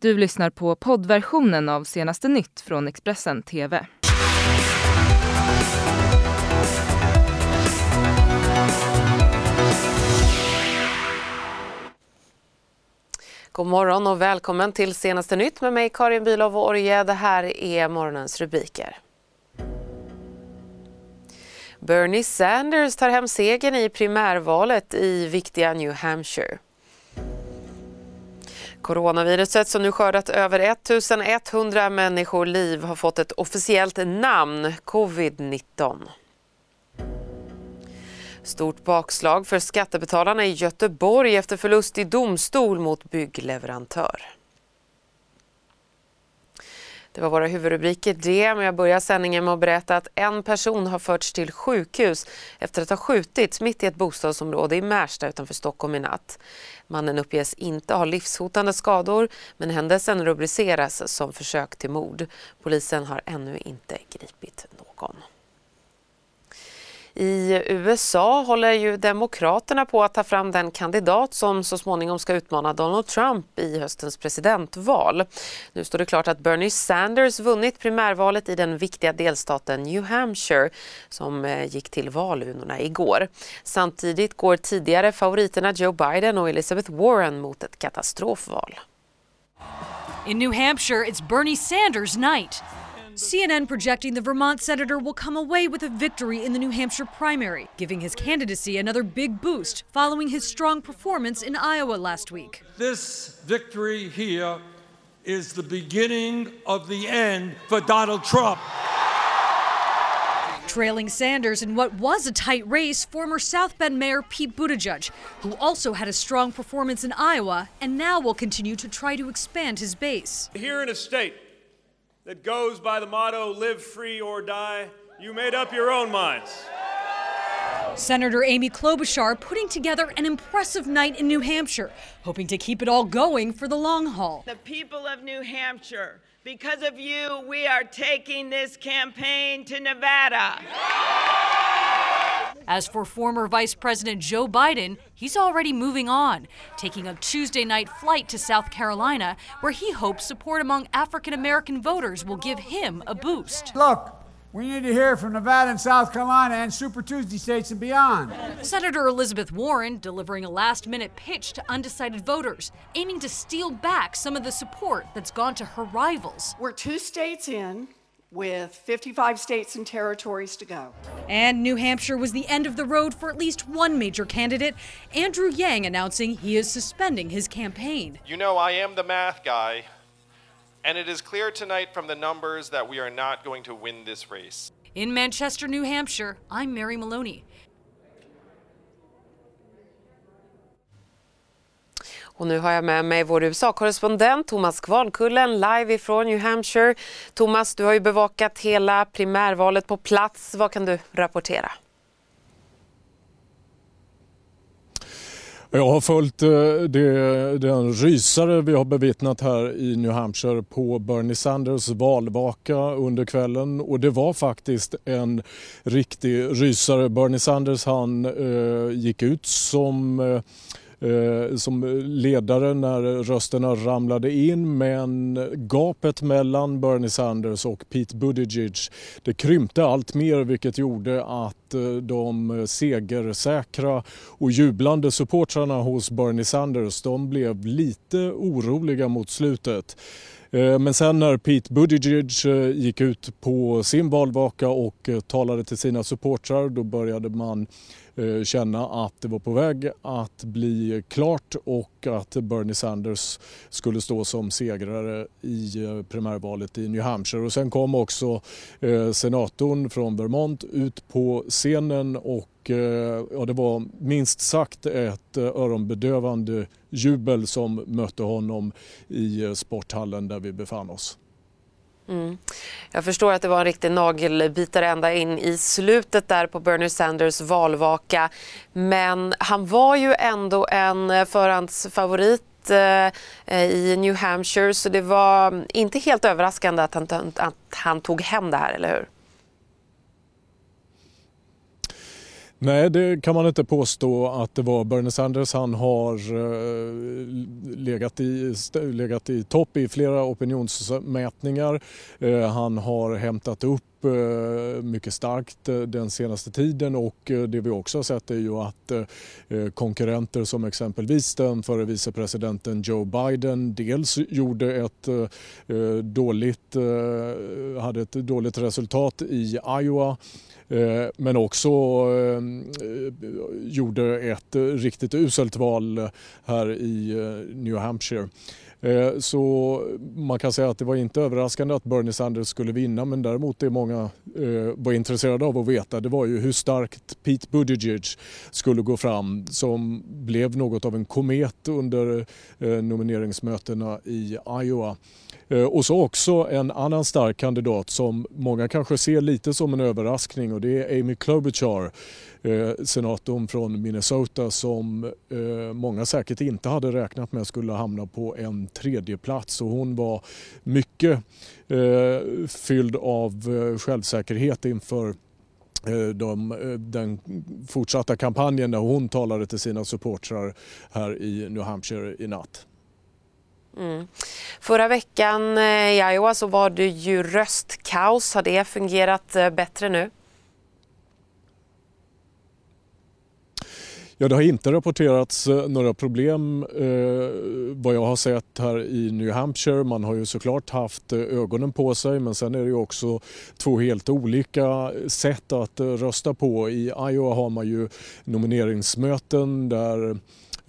Du lyssnar på poddversionen av senaste nytt från Expressen TV. God morgon och välkommen till senaste nytt med mig Karin Bülow och Orje. Det här är morgonens rubriker. Bernie Sanders tar hem segern i primärvalet i viktiga New Hampshire. Coronaviruset som nu skördat över 1100 människoliv har fått ett officiellt namn, covid-19. Stort bakslag för skattebetalarna i Göteborg efter förlust i domstol mot byggleverantör. Det var våra huvudrubriker det, men jag börjar sändningen med att berätta att en person har förts till sjukhus efter att ha skjutits mitt i ett bostadsområde i Märsta utanför Stockholm i natt. Mannen uppges inte ha livshotande skador, men händelsen rubriceras som försök till mord. Polisen har ännu inte gripit någon. I USA håller ju Demokraterna på att ta fram den kandidat som så småningom ska utmana Donald Trump i höstens presidentval. Nu står det klart att Bernie Sanders vunnit primärvalet i den viktiga delstaten New Hampshire som eh, gick till valurnorna igår. Samtidigt går tidigare favoriterna Joe Biden och Elizabeth Warren mot ett katastrofval. In New Hampshire, it's Bernie Sanders' night. CNN projecting the Vermont senator will come away with a victory in the New Hampshire primary, giving his candidacy another big boost following his strong performance in Iowa last week. This victory here is the beginning of the end for Donald Trump. Trailing Sanders in what was a tight race, former South Bend Mayor Pete Buttigieg, who also had a strong performance in Iowa and now will continue to try to expand his base. Here in a state that goes by the motto live free or die, you made up your own minds. Senator Amy Klobuchar putting together an impressive night in New Hampshire, hoping to keep it all going for the long haul. The people of New Hampshire, because of you, we are taking this campaign to Nevada. As for former Vice President Joe Biden, he's already moving on, taking a Tuesday night flight to South Carolina, where he hopes support among African American voters will give him a boost. Look, we need to hear from Nevada and South Carolina and Super Tuesday states and beyond. Senator Elizabeth Warren delivering a last minute pitch to undecided voters, aiming to steal back some of the support that's gone to her rivals. We're two states in with 55 states and territories to go. And New Hampshire was the end of the road for at least one major candidate, Andrew Yang announcing he is suspending his campaign. You know, I am the math guy, and it is clear tonight from the numbers that we are not going to win this race. In Manchester, New Hampshire, I'm Mary Maloney. Och nu har jag med mig vår USA-korrespondent Thomas Kvarnkullen live ifrån New Hampshire. Thomas, du har ju bevakat hela primärvalet på plats. Vad kan du rapportera? Jag har följt eh, det, den rysare vi har bevittnat här i New Hampshire på Bernie Sanders valvaka under kvällen och det var faktiskt en riktig rysare. Bernie Sanders han eh, gick ut som eh, Eh, som ledare när rösterna ramlade in men gapet mellan Bernie Sanders och Pete Buttigieg det krympte allt mer vilket gjorde att eh, de segersäkra och jublande supportrarna hos Bernie Sanders de blev lite oroliga mot slutet. Eh, men sen när Pete Buttigieg eh, gick ut på sin valvaka och eh, talade till sina supportrar då började man känna att det var på väg att bli klart och att Bernie Sanders skulle stå som segrare i primärvalet i New Hampshire. Och sen kom också senatorn från Vermont ut på scenen och ja, eh, det var minst sagt ett eh, öronbedövande jubel som mötte honom i eh, sporthallen där vi befann oss. Mm. Jag förstår att det var en riktig nagelbitare ända in i slutet där på Bernie Sanders valvaka. Men han var ju ändå en förhandsfavorit eh, i New Hampshire så det var inte helt överraskande att han, att han tog hem det här, eller hur? Nej, det kan man inte påstå att det var. Bernie Sanders han har eh, legat, i, legat i topp i flera opinionsmätningar. Eh, han har hämtat upp eh, mycket starkt den senaste tiden och det vi också har sett är ju att konkurrenter som exempelvis den förre vicepresidenten Joe Biden dels gjorde ett dåligt, hade ett dåligt resultat i Iowa Eh, men också eh, gjorde ett riktigt uselt val här i eh, New Hampshire. Så man kan säga att det var inte överraskande att Bernie Sanders skulle vinna men däremot det många var intresserade av att veta det var ju hur starkt Pete Buttigieg skulle gå fram som blev något av en komet under nomineringsmötena i Iowa. Eh, och så också en annan stark kandidat som många kanske ser lite som en överraskning och det är Amy Klobuchar, eh, senatorn från Minnesota som eh, många säkert inte hade räknat med skulle hamna på en tredje plats och hon var mycket fylld av självsäkerhet inför de, den fortsatta kampanjen när hon talade till sina supportrar här i New Hampshire i natt. Mm. Förra veckan eh, i Iowa så var det ju röstkaos. Har det fungerat eh, bättre nu? Ja, det har inte rapporterats eh, några problem eh, vad jag har sett här i New Hampshire. Man har ju såklart haft ögonen på sig men sen är det ju också två helt olika sätt att rösta på. I Iowa har man ju nomineringsmöten där Eh,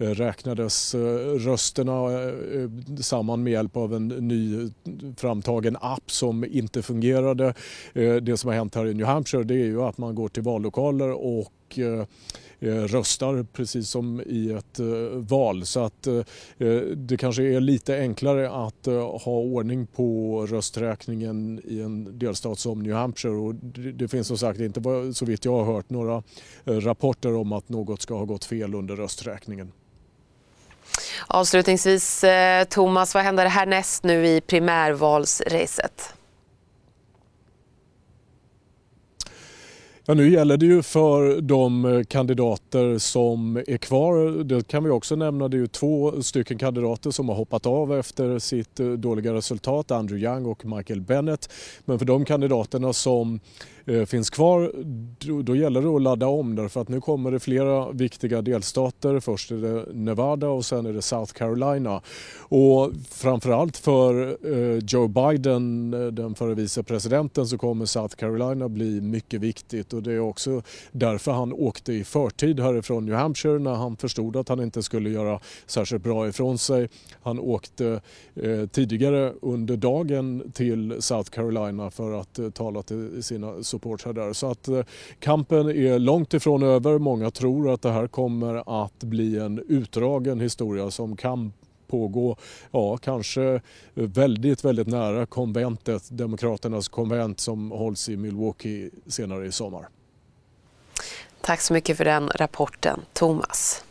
Eh, räknades eh, rösterna eh, samman med hjälp av en ny framtagen app som inte fungerade. Det som har hänt här i New Hampshire det är ju att man går till vallokaler och röstar precis som i ett val. Så att det kanske är lite enklare att ha ordning på rösträkningen i en delstat som New Hampshire. Och det finns som sagt inte så vitt jag har hört några rapporter om att något ska ha gått fel under rösträkningen. Avslutningsvis, eh, Thomas, vad händer härnäst nu i primärvalsracet? Ja, nu gäller det ju för de eh, kandidater som är kvar. Det kan vi också nämna. Det är ju två stycken kandidater som har hoppat av efter sitt eh, dåliga resultat. Andrew Young och Michael Bennett. Men för de kandidaterna som Eh, finns kvar, då, gäller det att ladda om därför att nu kommer det flera viktiga delstater. Först är det Nevada och sen är det South Carolina. Och framförallt för eh, Joe Biden, eh, den förre vicepresidenten, så kommer South Carolina bli mycket viktigt och det är också därför han åkte i förtid härifrån New Hampshire när han förstod att han inte skulle göra särskilt bra ifrån sig. Han åkte eh, tidigare under dagen till South Carolina för att tala till sina supportrar där. Så att eh, kampen är långt ifrån över. Många tror att det här kommer att bli en utdragen historia som kan pågå, ja kanske väldigt, väldigt nära konventet, Demokraternas konvent som hålls i Milwaukee senare i sommar. Tack så mycket för den rapporten, Thomas.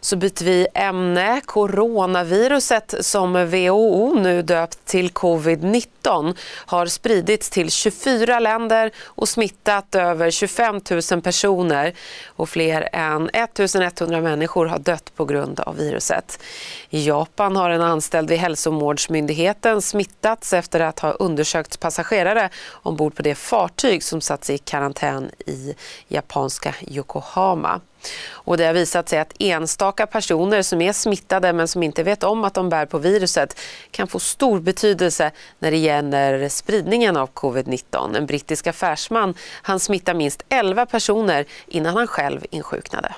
Så byter vi ämne. Coronaviruset som WHO nu döpt till covid-19 har spridits till 24 länder och smittat över 25 000 personer och fler än 1 100 människor har dött på grund av viruset. I Japan har en anställd vid hälsovårdsmyndigheten smittats efter att ha undersökt passagerare ombord på det fartyg som satts i karantän i japanska Yokohama. Och det har visat sig att enstaka personer som är smittade men som inte vet om att de bär på viruset kan få stor betydelse när det gäller spridningen av covid-19. En brittisk affärsman han smittade minst 11 personer innan han själv insjuknade.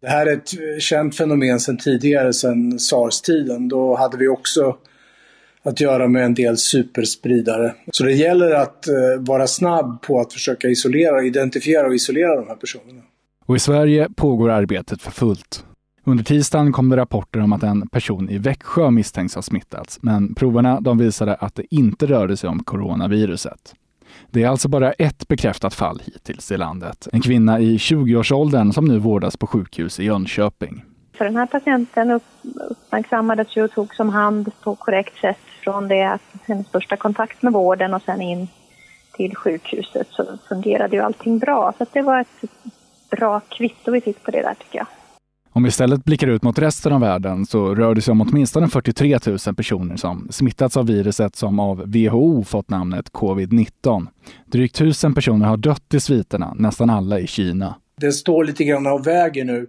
Det här är ett känt fenomen sedan tidigare, sedan sars-tiden. Då hade vi också att göra med en del superspridare. Så det gäller att eh, vara snabb på att försöka isolera, identifiera och isolera de här personerna. Och i Sverige pågår arbetet för fullt. Under tisdagen kom det rapporter om att en person i Växjö misstänks ha smittats, men proverna de visade att det inte rörde sig om coronaviruset. Det är alltså bara ett bekräftat fall hittills i landet. En kvinna i 20-årsåldern som nu vårdas på sjukhus i Jönköping. För den här patienten uppmärksammades ju och togs om hand på korrekt sätt från det att hennes första kontakt med vården och sen in till sjukhuset så fungerade ju allting bra. Så det var ett bra kvitto vi fick på det där tycker jag. Om vi istället blickar ut mot resten av världen så rör det sig om åtminstone 43 000 personer som smittats av viruset som av WHO fått namnet covid-19. Drygt 1000 personer har dött i sviterna, nästan alla i Kina. Det står lite grann av vägen nu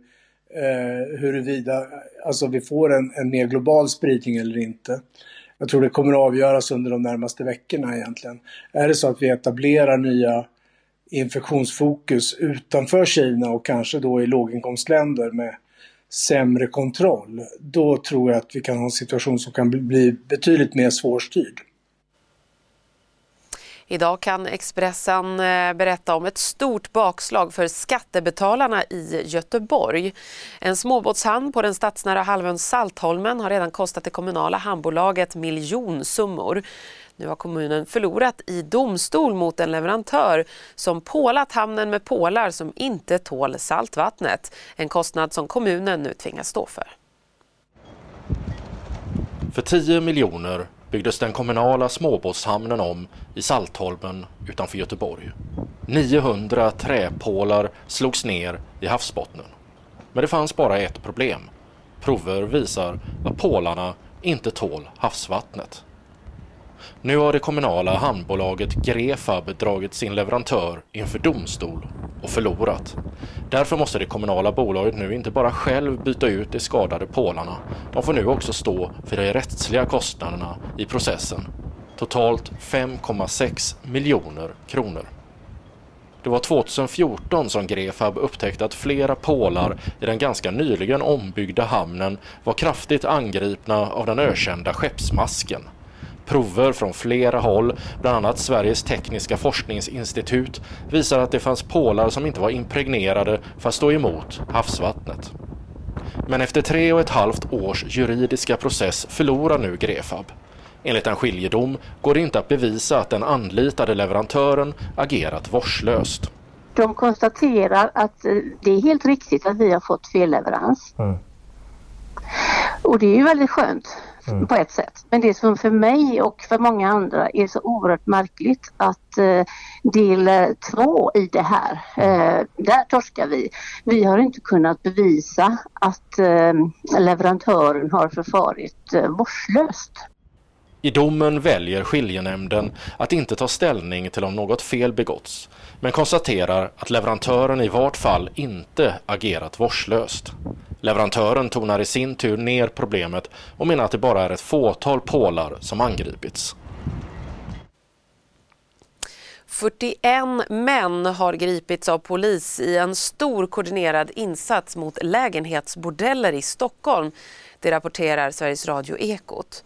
eh, huruvida alltså vi får en, en mer global spridning eller inte. Jag tror det kommer att avgöras under de närmaste veckorna egentligen. Är det så att vi etablerar nya infektionsfokus utanför Kina och kanske då i låginkomstländer med sämre kontroll, då tror jag att vi kan ha en situation som kan bli betydligt mer svårstyrd. Idag kan Expressen eh, berätta om ett stort bakslag för skattebetalarna i Göteborg. En småbåtshamn på den stadsnära halvön Saltholmen har redan kostat det kommunala hamnbolaget miljonsummor. Nu har kommunen förlorat i domstol mot en leverantör som pålat hamnen med pålar som inte tål saltvattnet. En kostnad som kommunen nu tvingas stå för. För 10 miljoner byggdes den kommunala småbåtshamnen om i Saltholmen utanför Göteborg. 900 träpålar slogs ner i havsbottnen. Men det fanns bara ett problem. Prover visar att pålarna inte tål havsvattnet. Nu har det kommunala hamnbolaget Grefab dragit sin leverantör inför domstol och förlorat. Därför måste det kommunala bolaget nu inte bara själv byta ut de skadade pålarna. De får nu också stå för de rättsliga kostnaderna i processen. Totalt 5,6 miljoner kronor. Det var 2014 som Grefab upptäckte att flera pålar i den ganska nyligen ombyggda hamnen var kraftigt angripna av den ökända skeppsmasken. Prover från flera håll, bland annat Sveriges tekniska forskningsinstitut, visar att det fanns pålar som inte var impregnerade för att stå emot havsvattnet. Men efter tre och ett halvt års juridiska process förlorar nu Grefab. Enligt en skiljedom går det inte att bevisa att den anlitade leverantören agerat vårdslöst. De konstaterar att eh, det är helt riktigt att vi har fått felleverans. Mm. Och det är ju väldigt skönt mm. på ett sätt. Men det som för mig och för många andra är så oerhört märkligt att eh, del två i det här, eh, där torskar vi. Vi har inte kunnat bevisa att eh, leverantören har förfarit eh, vårdslöst. I domen väljer skiljenämnden att inte ta ställning till om något fel begåtts, men konstaterar att leverantören i vart fall inte agerat vårdslöst. Leverantören tonar i sin tur ner problemet och menar att det bara är ett fåtal pålar som angripits. 41 män har gripits av polis i en stor koordinerad insats mot lägenhetsbordeller i Stockholm. Det rapporterar Sveriges Radio Ekot.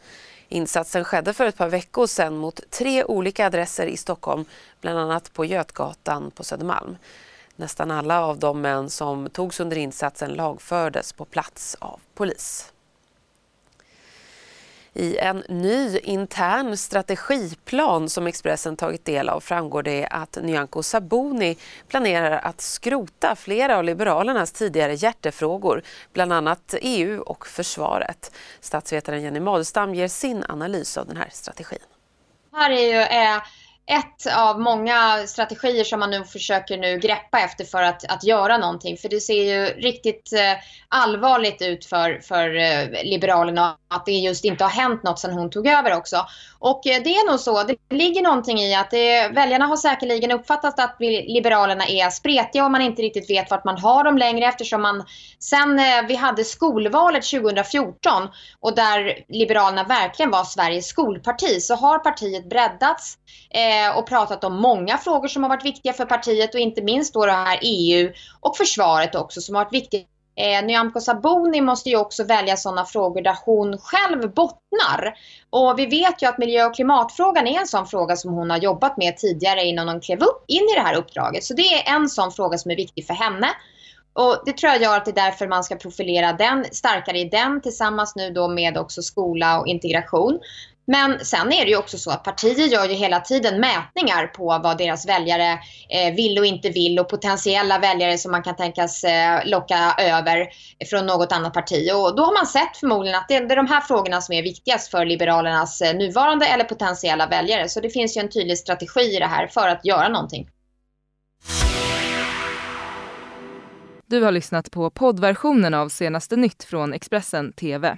Insatsen skedde för ett par veckor sedan mot tre olika adresser i Stockholm, bland annat på Götgatan på Södermalm. Nästan alla av de män som togs under insatsen lagfördes på plats av polis. I en ny intern strategiplan som Expressen tagit del av framgår det att Nyamko Sabuni planerar att skrota flera av Liberalernas tidigare hjärtefrågor, bland annat EU och försvaret. Statsvetaren Jenny Madestam ger sin analys av den här strategin. Här är ju eh ett av många strategier som man nu försöker nu greppa efter för att, att göra någonting. För det ser ju riktigt eh, allvarligt ut för, för eh, Liberalerna att det just inte har hänt något sedan hon tog över också. Och eh, det är nog så, det ligger någonting i att det, väljarna har säkerligen uppfattat att Liberalerna är spretiga och man inte riktigt vet vart man har dem längre eftersom man sen vi hade skolvalet 2014 och där Liberalerna verkligen var Sveriges skolparti så har partiet breddats eh, Eh, och pratat om många frågor som har varit viktiga för partiet och inte minst då det här EU och försvaret också som har varit viktiga Eh, Nyamko Sabuni måste ju också välja sådana frågor där hon själv bottnar. Och vi vet ju att miljö och klimatfrågan är en sån fråga som hon har jobbat med tidigare innan hon klev upp in i det här uppdraget. Så det är en sån fråga som är viktig för henne. Och det tror jag gör att det är därför man ska profilera den starkare i den tillsammans nu då med också skola och integration. Men sen är det ju också så att partier gör ju hela tiden mätningar på vad deras väljare eh, vill och inte vill och potentiella väljare som man kan tänkas eh, locka över från något annat parti. Och då har man sett förmodligen att det är de här frågorna som är viktigast för Liberalernas eh, nuvarande eller potentiella väljare. Så det finns ju en tydlig strategi i det här för att göra någonting. Du har lyssnat på poddversionen av senaste nytt från Expressen TV.